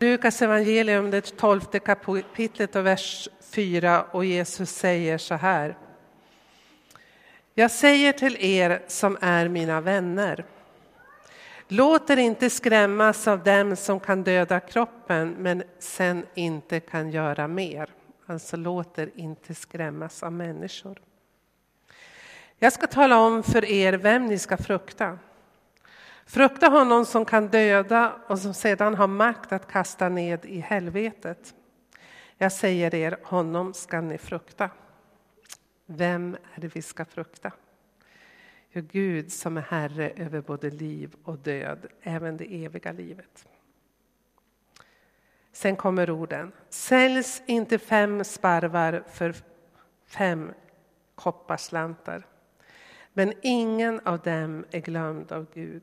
Lukas evangelium, det tolfte kapitlet och vers 4 och Jesus säger så här. Jag säger till er som är mina vänner. Låt er inte skrämmas av dem som kan döda kroppen men sen inte kan göra mer. Alltså låt er inte skrämmas av människor. Jag ska tala om för er vem ni ska frukta. Frukta honom som kan döda och som sedan har makt att kasta ned i helvetet. Jag säger er, honom ska ni frukta. Vem är det vi ska frukta? Jo, Gud som är Herre över både liv och död, även det eviga livet. Sen kommer orden. Säljs inte fem sparvar för fem kopparslantar. Men ingen av dem är glömd av Gud.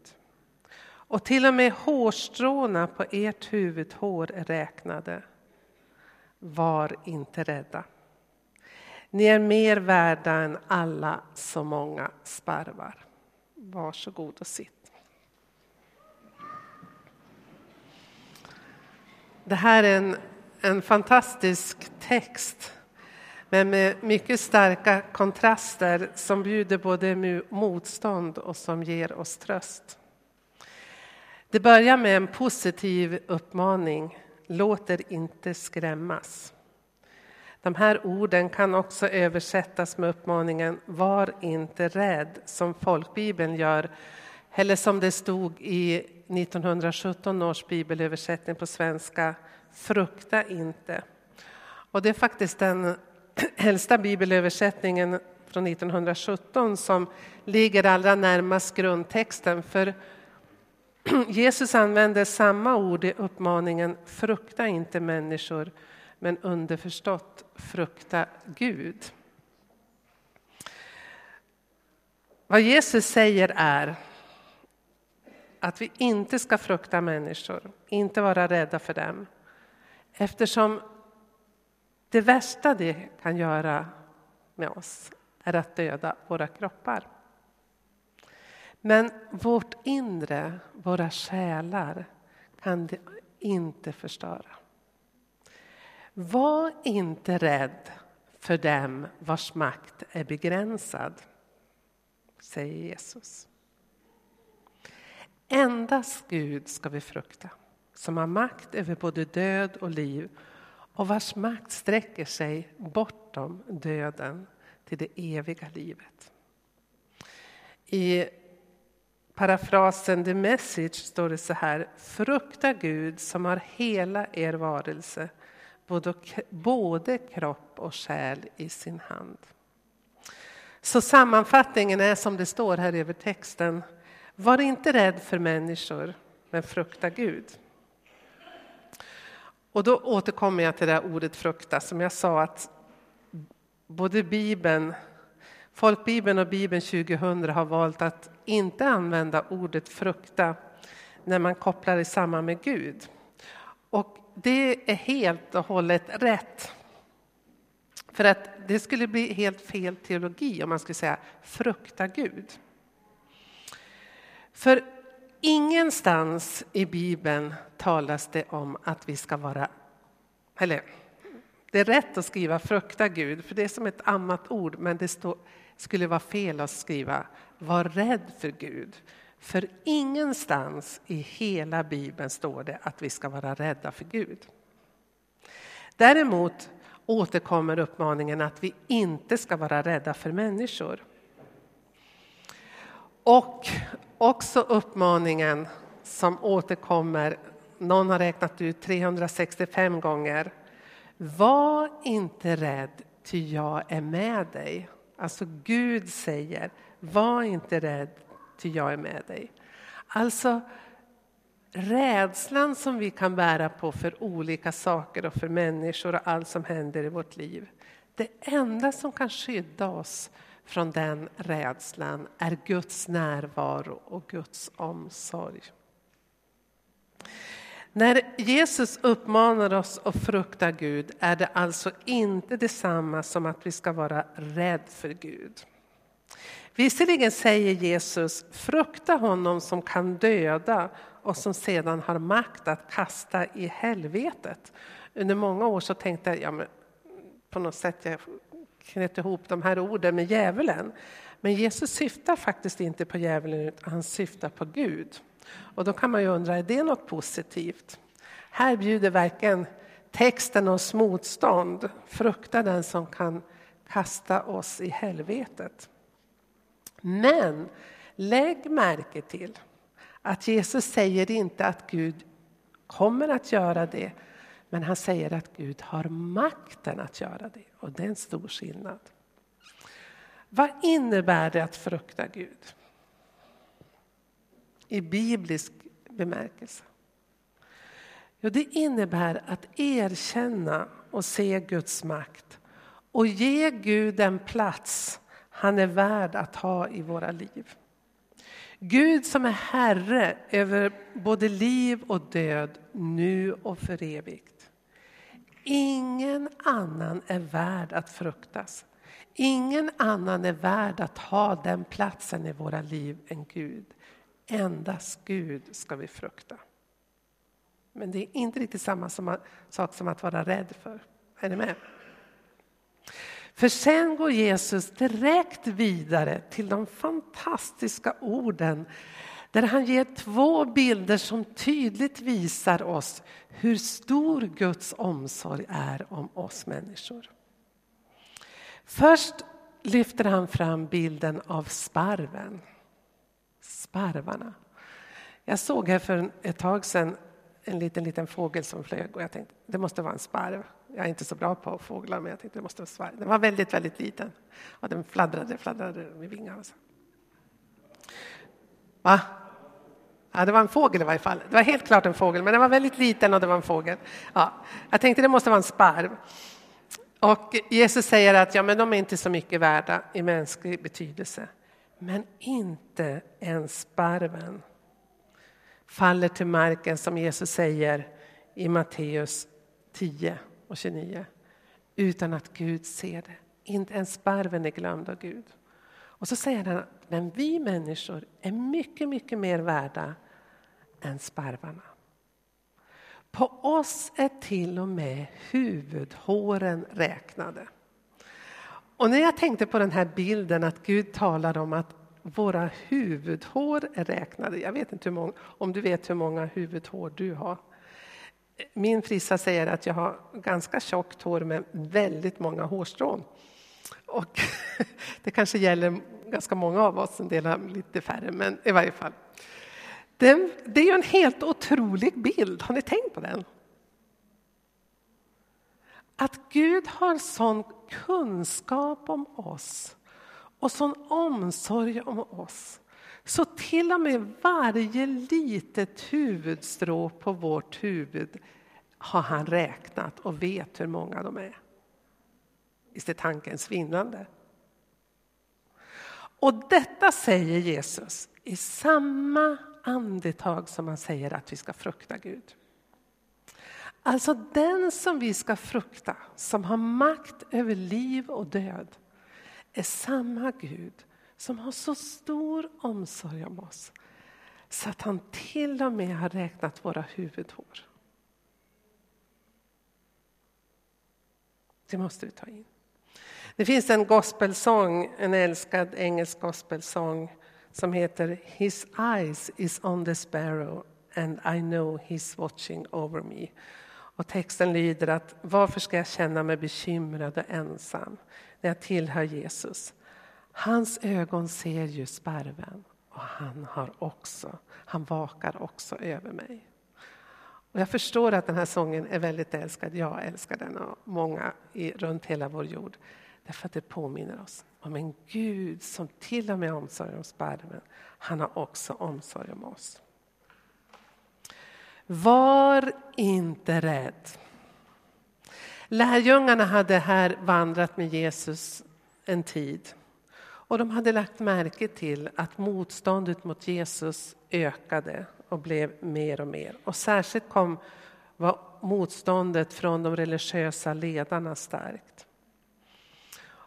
Och till och med hårstråna på ert huvudhår är räknade. Var inte rädda. Ni är mer värda än alla så många sparvar. Varsågod och sitt. Det här är en, en fantastisk text men med mycket starka kontraster som bjuder både motstånd och som ger oss tröst. Det börjar med en positiv uppmaning. Låt er inte skrämmas. De här orden kan också översättas med uppmaningen Var inte rädd, som folkbibeln gör, eller som det stod i 1917 års bibelöversättning på svenska, Frukta inte. Och det är faktiskt den äldsta bibelöversättningen från 1917 som ligger allra närmast grundtexten. För Jesus använder samma ord i uppmaningen frukta inte människor men underförstått frukta Gud. Vad Jesus säger är att vi inte ska frukta människor, inte vara rädda för dem. Eftersom det värsta det kan göra med oss är att döda våra kroppar. Men vårt inre, våra själar, kan det inte förstöra. Var inte rädd för dem vars makt är begränsad, säger Jesus. Endast Gud ska vi frukta, som har makt över både död och liv och vars makt sträcker sig bortom döden till det eviga livet. I parafrasen The Message står det så här. Frukta Gud som har hela er varelse, både, både kropp och själ i sin hand. Så sammanfattningen är som det står här över texten. Var inte rädd för människor, men frukta Gud. Och då återkommer jag till det ordet frukta som jag sa att både Bibeln, Folkbibeln och Bibeln 2000 har valt att inte använda ordet frukta när man kopplar det samman med Gud. Och det är helt och hållet rätt. För att det skulle bli helt fel teologi om man skulle säga frukta Gud. För ingenstans i Bibeln talas det om att vi ska vara... Eller, det är rätt att skriva frukta Gud, för det är som ett annat ord, men det stå, skulle vara fel att skriva var rädd för Gud. För ingenstans i hela Bibeln står det att vi ska vara rädda för Gud. Däremot återkommer uppmaningen att vi inte ska vara rädda för människor. Och också uppmaningen som återkommer, någon har räknat ut 365 gånger. Var inte rädd, ty jag är med dig. Alltså Gud säger, var inte rädd, ty jag är med dig. Alltså rädslan som vi kan bära på för olika saker och för människor och allt som händer i vårt liv. Det enda som kan skydda oss från den rädslan är Guds närvaro och Guds omsorg. När Jesus uppmanar oss att frukta Gud är det alltså inte detsamma som att vi ska vara rädd för Gud. Visserligen säger Jesus frukta honom som kan döda och som sedan har makt att kasta i helvetet. Under många år så tänkte jag, ja, men på något sätt jag knöt ihop de här orden med djävulen. Men Jesus syftar faktiskt inte på djävulen utan han syftar på Gud. Och då kan man ju undra, är det något positivt? Här bjuder verkligen texten oss motstånd. Frukta den som kan kasta oss i helvetet. Men lägg märke till att Jesus säger inte att Gud kommer att göra det, men han säger att Gud har makten att göra det. Och det är en stor skillnad. Vad innebär det att frukta Gud? I biblisk bemärkelse. Jo, det innebär att erkänna och se Guds makt och ge Gud den plats han är värd att ha i våra liv. Gud som är Herre över både liv och död, nu och för evigt. Ingen annan är värd att fruktas. Ingen annan är värd att ha den platsen i våra liv än Gud. Endast Gud ska vi frukta. Men det är inte riktigt samma sak som att vara rädd för. Är ni med? För sen går Jesus direkt vidare till de fantastiska orden där han ger två bilder som tydligt visar oss hur stor Guds omsorg är om oss människor. Först lyfter han fram bilden av sparven. Sparvarna. Jag såg här för ett tag sedan en liten, liten fågel som flög och jag tänkte det måste vara en sparv. Jag är inte så bra på fåglar men jag tänkte det måste vara sparv. Den var väldigt, väldigt liten och den fladdrade, fladdrade med vingarna. Va? Ja, det var en fågel i varje fall. Det var helt klart en fågel, men den var väldigt liten och det var en fågel. Ja, jag tänkte det måste vara en sparv. Och Jesus säger att ja, men de är inte så mycket värda i mänsklig betydelse. Men inte ens sparven faller till marken som Jesus säger i Matteus 10 och 29. Utan att Gud ser det. Inte ens sparven är glömd av Gud. Och så säger han att men vi människor är mycket, mycket mer värda än sparvarna. På oss är till och med huvudhåren räknade. Och när jag tänkte på den här bilden att Gud talar om att våra huvudhår är räknade. Jag vet inte hur många, om du vet hur många huvudhår du har. Min frissa säger att jag har ganska tjockt hår med väldigt många hårstrån. Och det kanske gäller ganska många av oss, en del har lite färre, men i varje fall. Det, det är ju en helt otrolig bild, har ni tänkt på den? Att Gud har sån kunskap om oss och sån omsorg om oss. Så till och med varje litet huvudstrå på vårt huvud har han räknat och vet hur många de är. Visst är tanken svindlande? Och detta säger Jesus i samma andetag som han säger att vi ska frukta Gud. Alltså den som vi ska frukta, som har makt över liv och död är samma Gud som har så stor omsorg om oss så att han till och med har räknat våra huvudhår. Det måste vi ta in. Det finns en gospelsång, en älskad engelsk gospelsång som heter His eyes is on the sparrow and I know he's watching over me. Och texten lyder att varför ska jag känna mig bekymrad och ensam när jag tillhör Jesus? Hans ögon ser ju sparven och han, har också, han vakar också över mig. Och jag förstår att den här sången är väldigt älskad. Jag älskar den och många i, runt hela vår jord. Därför att det påminner oss om en Gud som till och med omsorg om sparven. Han har också omsorg om oss. Var inte rädd. Lärjungarna hade här vandrat med Jesus en tid. Och de hade lagt märke till att motståndet mot Jesus ökade och blev mer och mer. Och särskilt kom var motståndet från de religiösa ledarna starkt.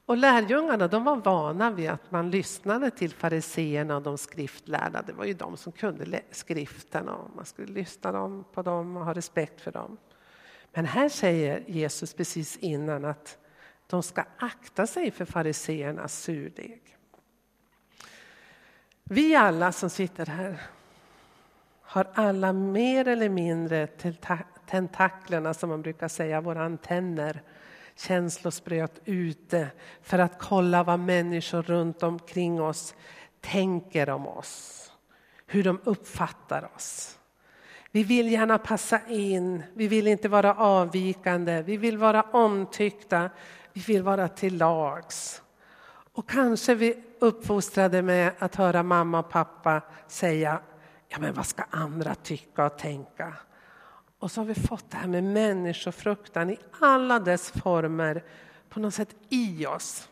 Och lärjungarna de var vana vid att man lyssnade till fariseerna och de skriftlärda. Det var ju de som kunde skriften och man skulle lyssna på dem och ha respekt för dem. Men här säger Jesus precis innan att de ska akta sig för fariseernas surdeg. Vi alla som sitter här har alla mer eller mindre tentaklerna, som man brukar säga, våra antenner, känslospröt ute för att kolla vad människor runt omkring oss tänker om oss, hur de uppfattar oss. Vi vill gärna passa in, vi vill inte vara avvikande, vi vill vara omtyckta, vi vill vara till lags. Och kanske vi uppfostrade med att höra mamma och pappa säga, ja men vad ska andra tycka och tänka? Och så har vi fått det här med människofruktan i alla dess former på något sätt i oss.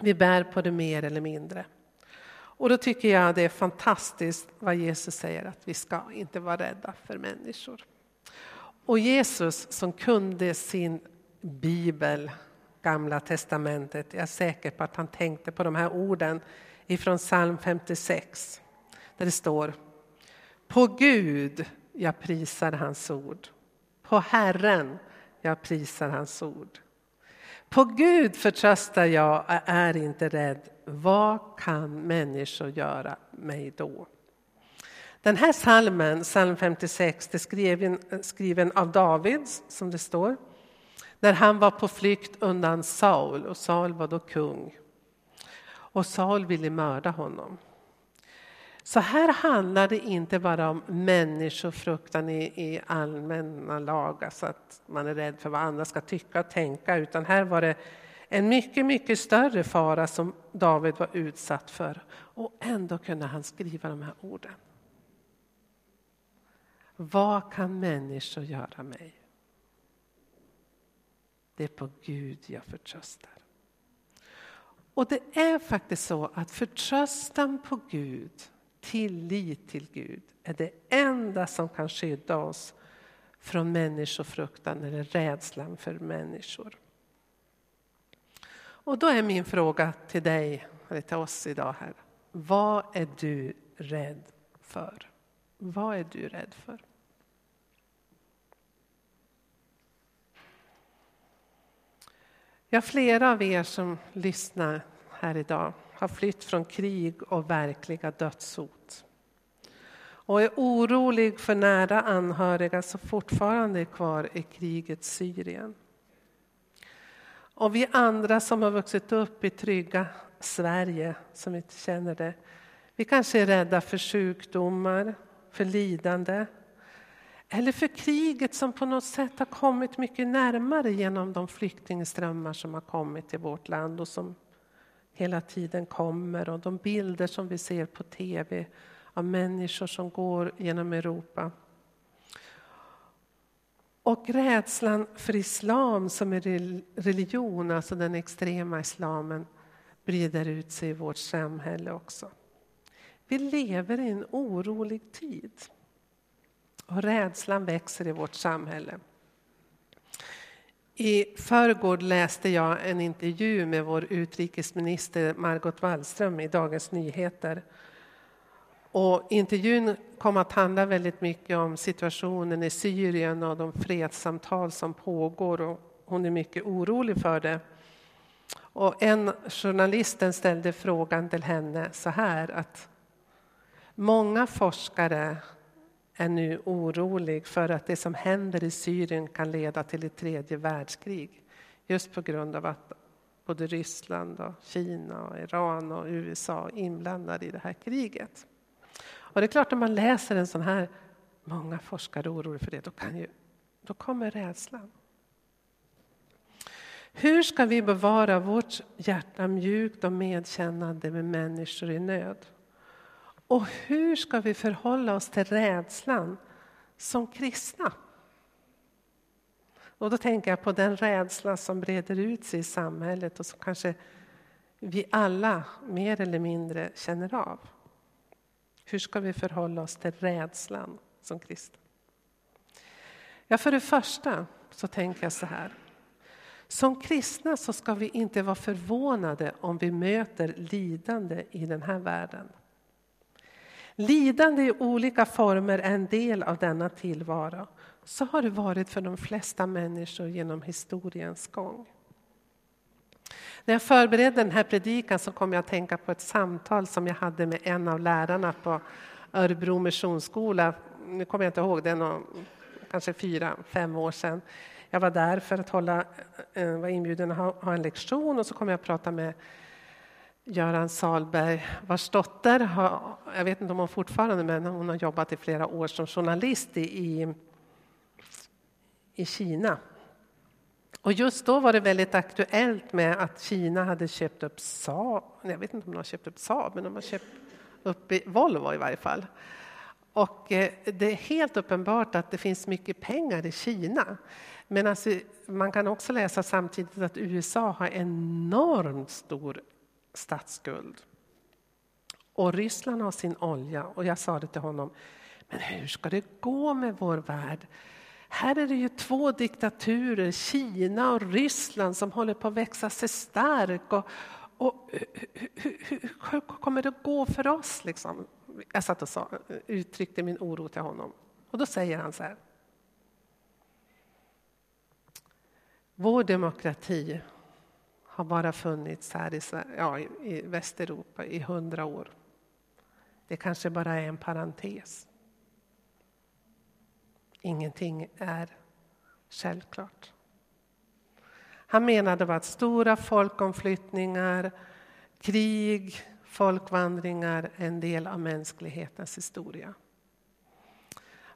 Vi bär på det mer eller mindre. Och då tycker jag det är fantastiskt vad Jesus säger att vi ska inte vara rädda för människor. Och Jesus som kunde sin bibel, Gamla testamentet, jag är säker på att han tänkte på de här orden ifrån psalm 56 där det står På Gud jag prisar hans ord. På Herren jag prisar hans ord. På Gud förtröstar jag och är inte rädd. Vad kan människor göra mig då? Den här salmen, psalm 56, är skriven, skriven av David, som det står, när han var på flykt undan Saul, och Saul var då kung. Och Saul ville mörda honom. Så här handlar det inte bara om människofruktan i, i allmänna lag, alltså att man är rädd för vad andra ska tycka och tänka, utan här var det en mycket, mycket större fara som David var utsatt för. Och ändå kunde han skriva de här orden. Vad kan människor göra mig? Det är på Gud jag förtröstar. Och det är faktiskt så att förtröstan på Gud tillit till Gud är det enda som kan skydda oss från människofruktan eller rädslan för människor. Och då är min fråga till dig, eller till oss idag här. Vad är du rädd för? Vad är du rädd för? Ja, flera av er som lyssnar här idag har flytt från krig och verkliga dödshot. Och är orolig för nära anhöriga som fortfarande är kvar i krigets Syrien. Och vi andra som har vuxit upp i trygga Sverige, som vi känner det, vi kanske är rädda för sjukdomar, för lidande eller för kriget som på något sätt har kommit mycket närmare genom de flyktingströmmar som har kommit till vårt land och som hela tiden kommer och de bilder som vi ser på tv av människor som går genom Europa. Och rädslan för islam som är religion, alltså den extrema islamen, breder ut sig i vårt samhälle också. Vi lever i en orolig tid. Och rädslan växer i vårt samhälle. I förrgår läste jag en intervju med vår utrikesminister Margot Wallström i Dagens Nyheter. Och intervjun kom att handla väldigt mycket om situationen i Syrien och de fredssamtal som pågår. Och hon är mycket orolig för det. Och en journalisten ställde frågan till henne så här att många forskare är nu orolig för att det som händer i Syrien kan leda till ett tredje världskrig. Just på grund av att både Ryssland, och Kina, och Iran och USA är inblandade i det här kriget. Och det är klart, om man läser en sån här, många forskare är oroliga för det, då, kan ju, då kommer rädslan. Hur ska vi bevara vårt hjärta mjukt och medkännande med människor i nöd? Och hur ska vi förhålla oss till rädslan som kristna? Och då tänker jag på den rädsla som breder ut sig i samhället och som kanske vi alla mer eller mindre känner av. Hur ska vi förhålla oss till rädslan som kristna? Ja, för det första så tänker jag så här. Som kristna så ska vi inte vara förvånade om vi möter lidande i den här världen. Lidande i olika former är en del av denna tillvaro. Så har det varit för de flesta människor genom historiens gång. När jag förberedde den här predikan så kom jag att tänka på ett samtal som jag hade med en av lärarna på Örebro Missionsskola. Nu kommer jag inte ihåg, det är kanske fyra, fem år sedan. Jag var där för att hålla, eh, var inbjuden att ha, en lektion och så kom jag att prata med Göran Salberg vars dotter, har, jag vet inte om hon fortfarande, men hon har jobbat i flera år som journalist i, i Kina. Och just då var det väldigt aktuellt med att Kina hade köpt upp Saab. Jag vet inte om de har köpt upp Saab, men de har köpt upp Volvo i varje fall. Och eh, det är helt uppenbart att det finns mycket pengar i Kina. Men alltså, man kan också läsa samtidigt att USA har enormt stor statsskuld. Och Ryssland har sin olja. Och jag sa det till honom, men hur ska det gå med vår värld? Här är det ju två diktaturer, Kina och Ryssland, som håller på att växa sig stark. Och, och hur, hur, hur, kommer det gå för oss? Liksom? Jag satt och sa, uttryckte min oro till honom. Och då säger han så här. Vår demokrati har bara funnits här i, ja, i Västeuropa i hundra år. Det kanske bara är en parentes. Ingenting är självklart. Han menade att stora folkomflyttningar, krig, folkvandringar är en del av mänsklighetens historia.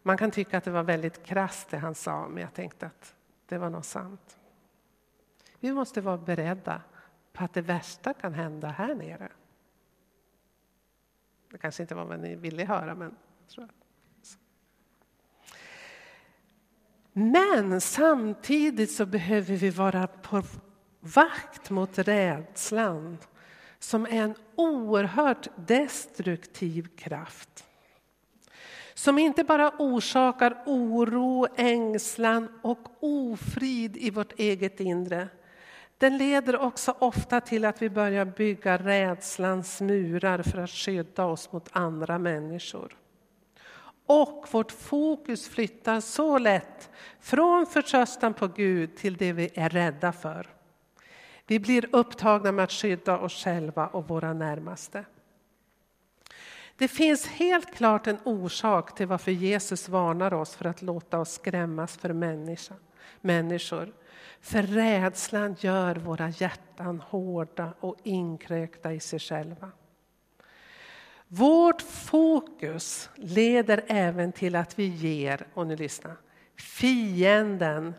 Man kan tycka att det var väldigt krasst det han sa, men jag tänkte att det var nog sant. Vi måste vara beredda på att det värsta kan hända här nere. Det kanske inte var vad ni ville höra, men. Men samtidigt så behöver vi vara på vakt mot rädslan som är en oerhört destruktiv kraft. Som inte bara orsakar oro, ängslan och ofrid i vårt eget inre. Den leder också ofta till att vi börjar bygga rädslans murar för att skydda oss mot andra människor. Och vårt fokus flyttar så lätt från förtröstan på Gud till det vi är rädda för. Vi blir upptagna med att skydda oss själva och våra närmaste. Det finns helt klart en orsak till varför Jesus varnar oss för att låta oss skrämmas för människa, människor. För rädslan gör våra hjärtan hårda och inkrökta i sig själva. Vårt fokus leder även till att vi ger, och nu lyssna, fienden,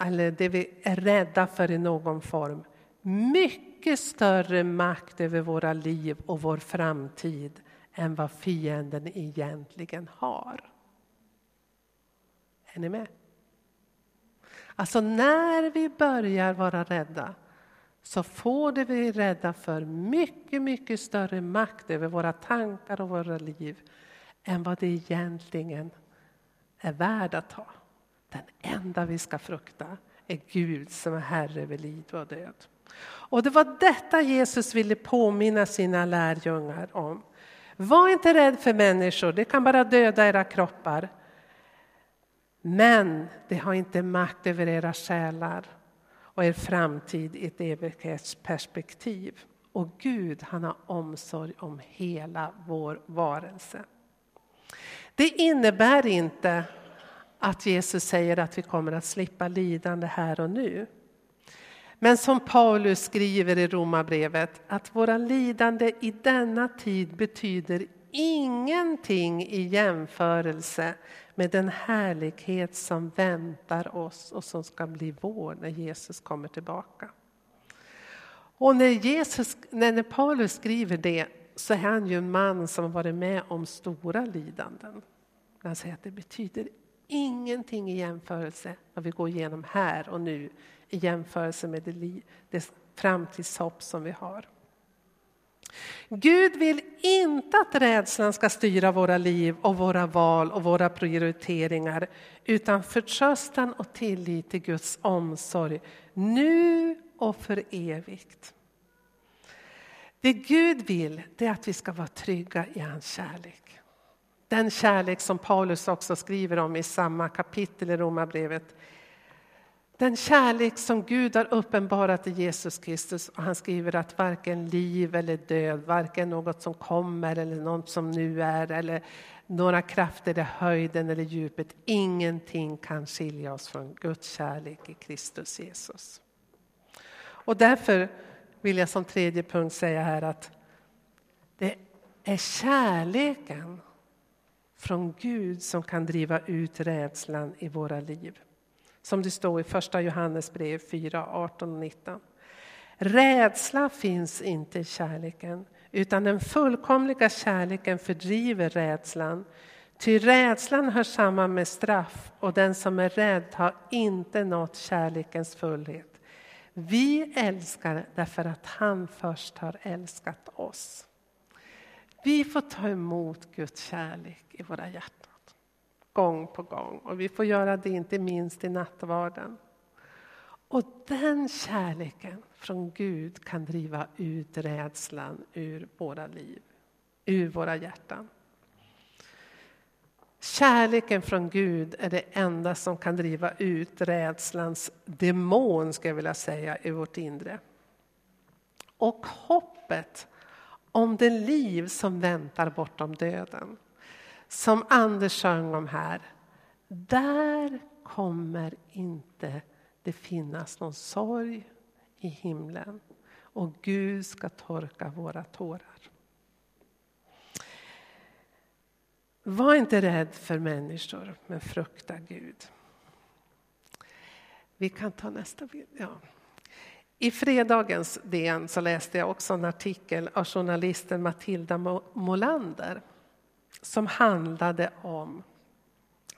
eller det vi är rädda för i någon form, mycket större makt över våra liv och vår framtid än vad fienden egentligen har. Är ni med? Alltså när vi börjar vara rädda så får det vi är rädda för mycket, mycket större makt över våra tankar och våra liv än vad det egentligen är värd att ha. Den enda vi ska frukta är Gud som är Herre över liv och död. Och det var detta Jesus ville påminna sina lärjungar om. Var inte rädd för människor, det kan bara döda era kroppar. Men det har inte makt över era själar och er framtid i ett evighetsperspektiv. Och Gud han har omsorg om hela vår varelse. Det innebär inte att Jesus säger att vi kommer att slippa lidande här och nu. Men som Paulus skriver i Romarbrevet att våra lidande i denna tid betyder ingenting i jämförelse med den härlighet som väntar oss och som ska bli vår när Jesus kommer tillbaka. Och när, Jesus, när Paulus skriver det så är han ju en man som har varit med om stora lidanden. Han säger att det betyder ingenting i jämförelse vad vi går igenom här och nu i jämförelse med det, det framtidshopp som vi har. Gud vill inte att rädslan ska styra våra liv och våra val och våra prioriteringar utan förtröstan och tillit till Guds omsorg nu och för evigt. Det Gud vill det är att vi ska vara trygga i hans kärlek. Den kärlek som Paulus också skriver om i samma kapitel i Romarbrevet. Den kärlek som Gud har uppenbarat i Jesus Kristus och han skriver att varken liv eller död, varken något som kommer eller något som nu är eller några krafter i höjden eller djupet, ingenting kan skilja oss från Guds kärlek i Kristus Jesus. Och därför vill jag som tredje punkt säga här att det är kärleken från Gud som kan driva ut rädslan i våra liv. Som det står i första Johannesbrev 4, 18 och 19. Rädsla finns inte i kärleken, utan den fullkomliga kärleken fördriver rädslan. Ty rädslan hör samman med straff och den som är rädd har inte nått kärlekens fullhet. Vi älskar därför att han först har älskat oss. Vi får ta emot Guds kärlek i våra hjärtan gång på gång och vi får göra det inte minst i nattvarden. Och den kärleken från Gud kan driva ut rädslan ur våra liv, ur våra hjärtan. Kärleken från Gud är det enda som kan driva ut rädslans demon, ska jag vilja säga, i vårt inre. Och hoppet om det liv som väntar bortom döden. Som Anders sjöng om här. Där kommer inte det finnas någon sorg i himlen och Gud ska torka våra tårar. Var inte rädd för människor, men frukta Gud. Vi kan ta nästa bild. Ja. I fredagens DN så läste jag också en artikel av journalisten Matilda Molander som handlade om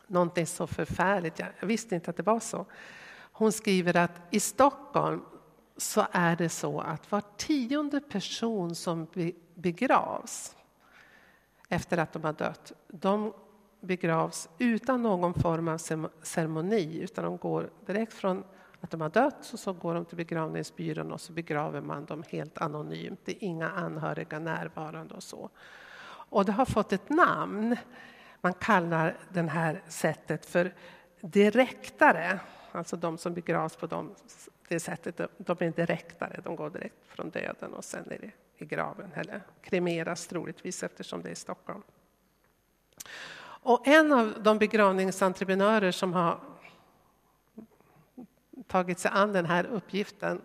någonting så förfärligt. Jag visste inte att det var så. Hon skriver att i Stockholm så är det så att var tionde person som begravs efter att de har dött, de begravs utan någon form av ceremoni, utan de går direkt från att de har dött och så går de till begravningsbyrån och så begraver man dem helt anonymt. Det är inga anhöriga närvarande och så. Och det har fått ett namn. Man kallar det här sättet för direktare. Alltså de som begravs på det sättet, de är direktare. De går direkt från döden och sen är det i graven, eller kremeras troligtvis eftersom det är Stockholm. Och en av de begravningsentreprenörer som har tagit sig an den här uppgiften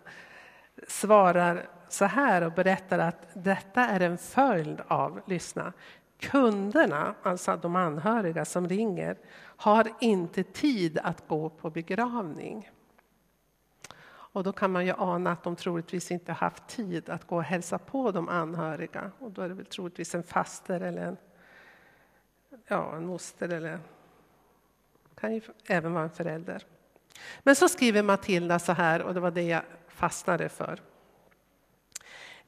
svarar så här och berättar att detta är en följd av, lyssna, kunderna, alltså de anhöriga som ringer, har inte tid att gå på begravning. Och då kan man ju ana att de troligtvis inte haft tid att gå och hälsa på de anhöriga. Och då är det väl troligtvis en faster eller en, ja, en moster eller kan ju även vara en förälder. Men så skriver Matilda så här, och det var det jag fastnade för.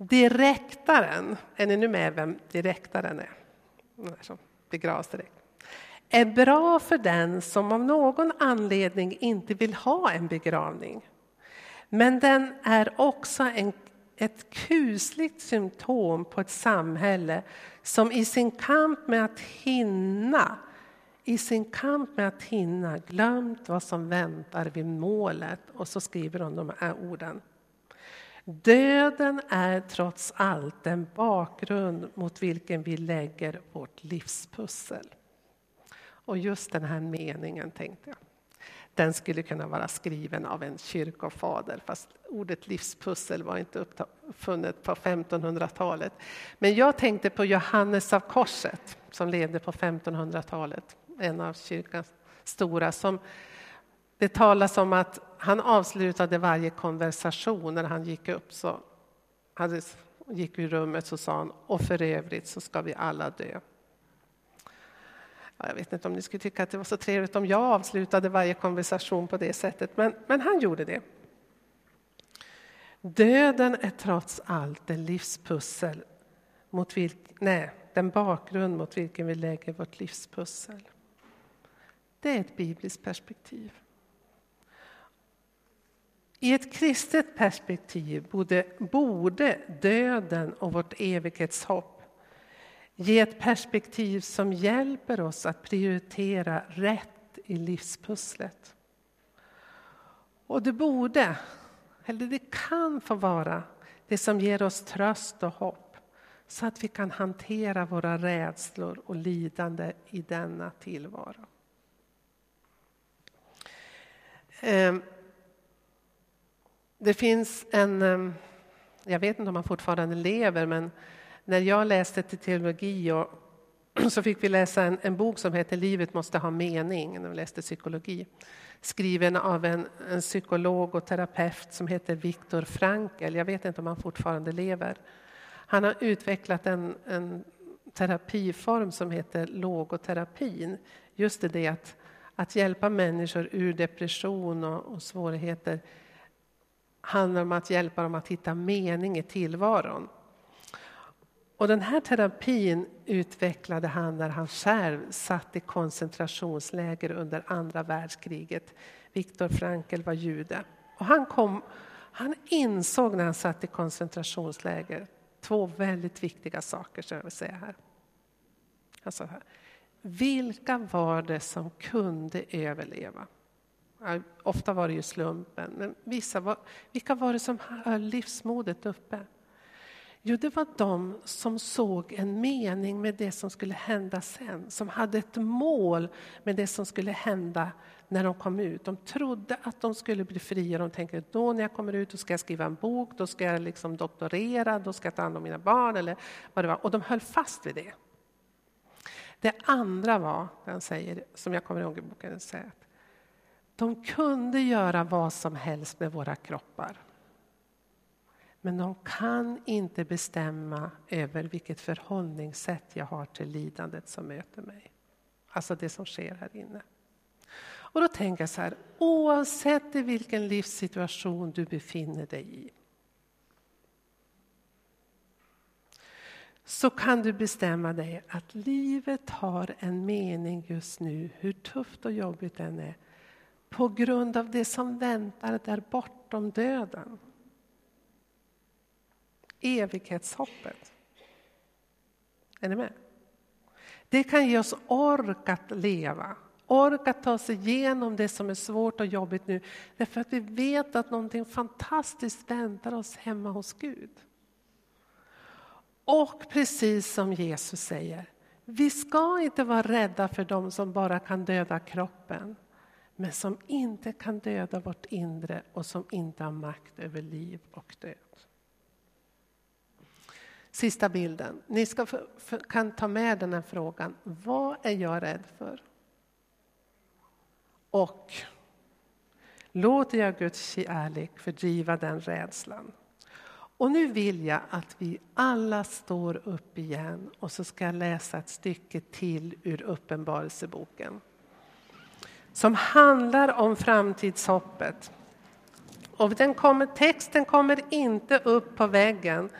Direktaren, är ni nu med vem direktaren är? Som begravs direkt. Är bra för den som av någon anledning inte vill ha en begravning. Men den är också en, ett kusligt symptom på ett samhälle som i sin kamp med att hinna i sin kamp med att hinna glömt vad som väntar vid målet. Och så skriver hon de här orden. Döden är trots allt den bakgrund mot vilken vi lägger vårt livspussel. Och just den här meningen tänkte jag. Den skulle kunna vara skriven av en kyrkofader fast ordet livspussel var inte uppfunnet på 1500-talet. Men jag tänkte på Johannes av Korset som levde på 1500-talet, en av kyrkans stora som det talas om att han avslutade varje konversation när han gick upp. Så hade, gick ur rummet så sa han, och för övrigt så ska vi alla dö. Jag vet inte om ni skulle tycka att det var så trevligt om jag avslutade varje konversation på det sättet, men, men han gjorde det. Döden är trots allt en livspussel mot vilk, nej, den bakgrund mot vilken vi lägger vårt livspussel. Det är ett bibliskt perspektiv. I ett kristet perspektiv borde, borde döden och vårt evighetshopp ge ett perspektiv som hjälper oss att prioritera rätt i livspusslet. Och det borde, eller det kan få vara det som ger oss tröst och hopp så att vi kan hantera våra rädslor och lidande i denna tillvaro. Ehm, det finns en, ehm, jag vet inte om han fortfarande lever, men när jag läste till teologi och, så fick vi läsa en, en, bok som heter Livet måste ha mening, när vi läste psykologi. Skriven av en, en psykolog och terapeut som heter Viktor Frankl. Jag vet inte om han fortfarande lever. Han har utvecklat en, en terapiform som heter logoterapin. Just det att, att hjälpa människor ur depression och, och svårigheter handlar om att hjälpa dem att hitta mening i tillvaron. Och den här terapin utvecklade han när han själv satt i koncentrationsläger under andra världskriget. Viktor Frankl var jude. Och han, kom, han insåg när han satt i koncentrationsläger två väldigt viktiga saker, som jag vill säga här. Alltså här. Vilka var det som kunde överleva? Ofta var det ju slumpen, men vissa var, vilka var det som höll livsmodet uppe? Jo, det var de som såg en mening med det som skulle hända sen, som hade ett mål med det som skulle hända när de kom ut. De trodde att de skulle bli fria. De tänkte då när jag kommer ut då ska jag skriva en bok, då ska jag liksom doktorera, då ska jag ta hand om mina barn eller vad det var. Och de höll fast vid det. Det andra var, han säger, som jag kommer ihåg i boken, säger att de kunde göra vad som helst med våra kroppar. Men de kan inte bestämma över vilket förhållningssätt jag har till lidandet som möter mig. Alltså det som sker här inne. Och då tänker jag så här, oavsett i vilken livssituation du befinner dig i så kan du bestämma dig att livet har en mening just nu, hur tufft och jobbigt den är, på grund av det som väntar där bortom döden. Evighetshoppet. Är ni med? Det kan ge oss ork att leva, ork att ta sig igenom det som är svårt och jobbigt nu. Därför att vi vet att någonting fantastiskt väntar oss hemma hos Gud. Och precis som Jesus säger, vi ska inte vara rädda för dem som bara kan döda kroppen men som inte kan döda vårt inre och som inte har makt över liv och död. Sista bilden. Ni ska för, för, kan ta med den här frågan. Vad är jag rädd för? Och låter jag Guds kärlek fördriva den rädslan? Och nu vill jag att vi alla står upp igen och så ska jag läsa ett stycke till ur Uppenbarelseboken. Som handlar om framtidshoppet. Och den kommer, texten kommer inte upp på väggen.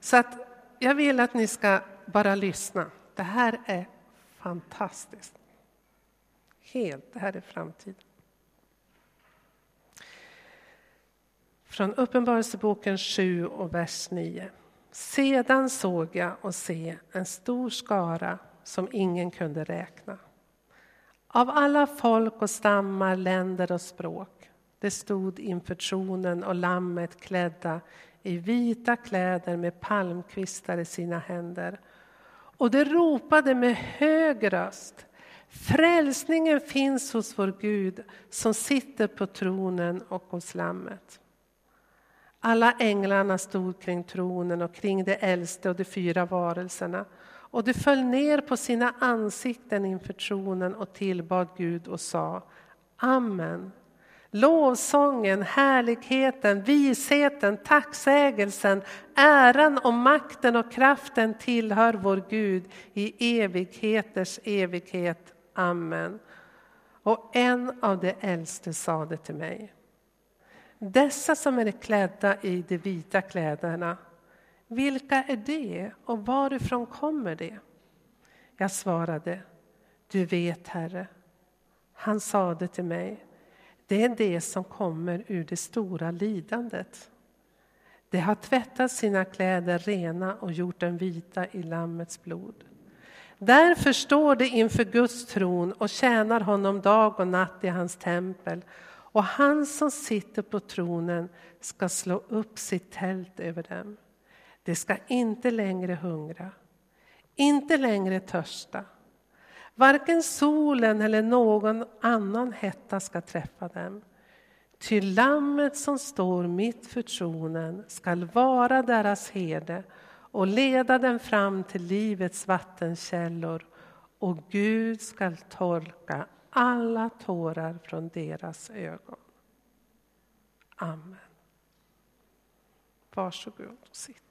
Så att jag vill att ni ska bara lyssna. Det här är fantastiskt. Helt, det här är framtiden. Från Uppenbarelseboken 7 och vers 9. Sedan såg jag och se en stor skara som ingen kunde räkna. Av alla folk och stammar, länder och språk. Det stod inför tronen och lammet klädda i vita kläder med palmkvistar i sina händer. Och det ropade med hög röst. Frälsningen finns hos vår Gud som sitter på tronen och hos Lammet. Alla änglarna stod kring tronen och kring de äldste och de fyra varelserna och de föll ner på sina ansikten inför tronen och tillbad Gud och sa Amen. Lovsången, härligheten, visheten, tacksägelsen, äran och makten och kraften tillhör vår Gud i evigheters evighet. Amen. Och en av de äldste sade till mig. Dessa som är klädda i de vita kläderna, vilka är det och varifrån kommer det? Jag svarade, du vet, Herre. Han sade till mig, det är det som kommer ur det stora lidandet. De har tvättat sina kläder rena och gjort dem vita i Lammets blod. Därför står de inför Guds tron och tjänar honom dag och natt i hans tempel. Och han som sitter på tronen ska slå upp sitt tält över dem. De ska inte längre hungra, inte längre törsta. Varken solen eller någon annan hetta ska träffa dem. Ty lammet som står mitt för tronen skall vara deras herde och leda dem fram till livets vattenkällor och Gud skall torka alla tårar från deras ögon. Amen. Varsågod och sitt.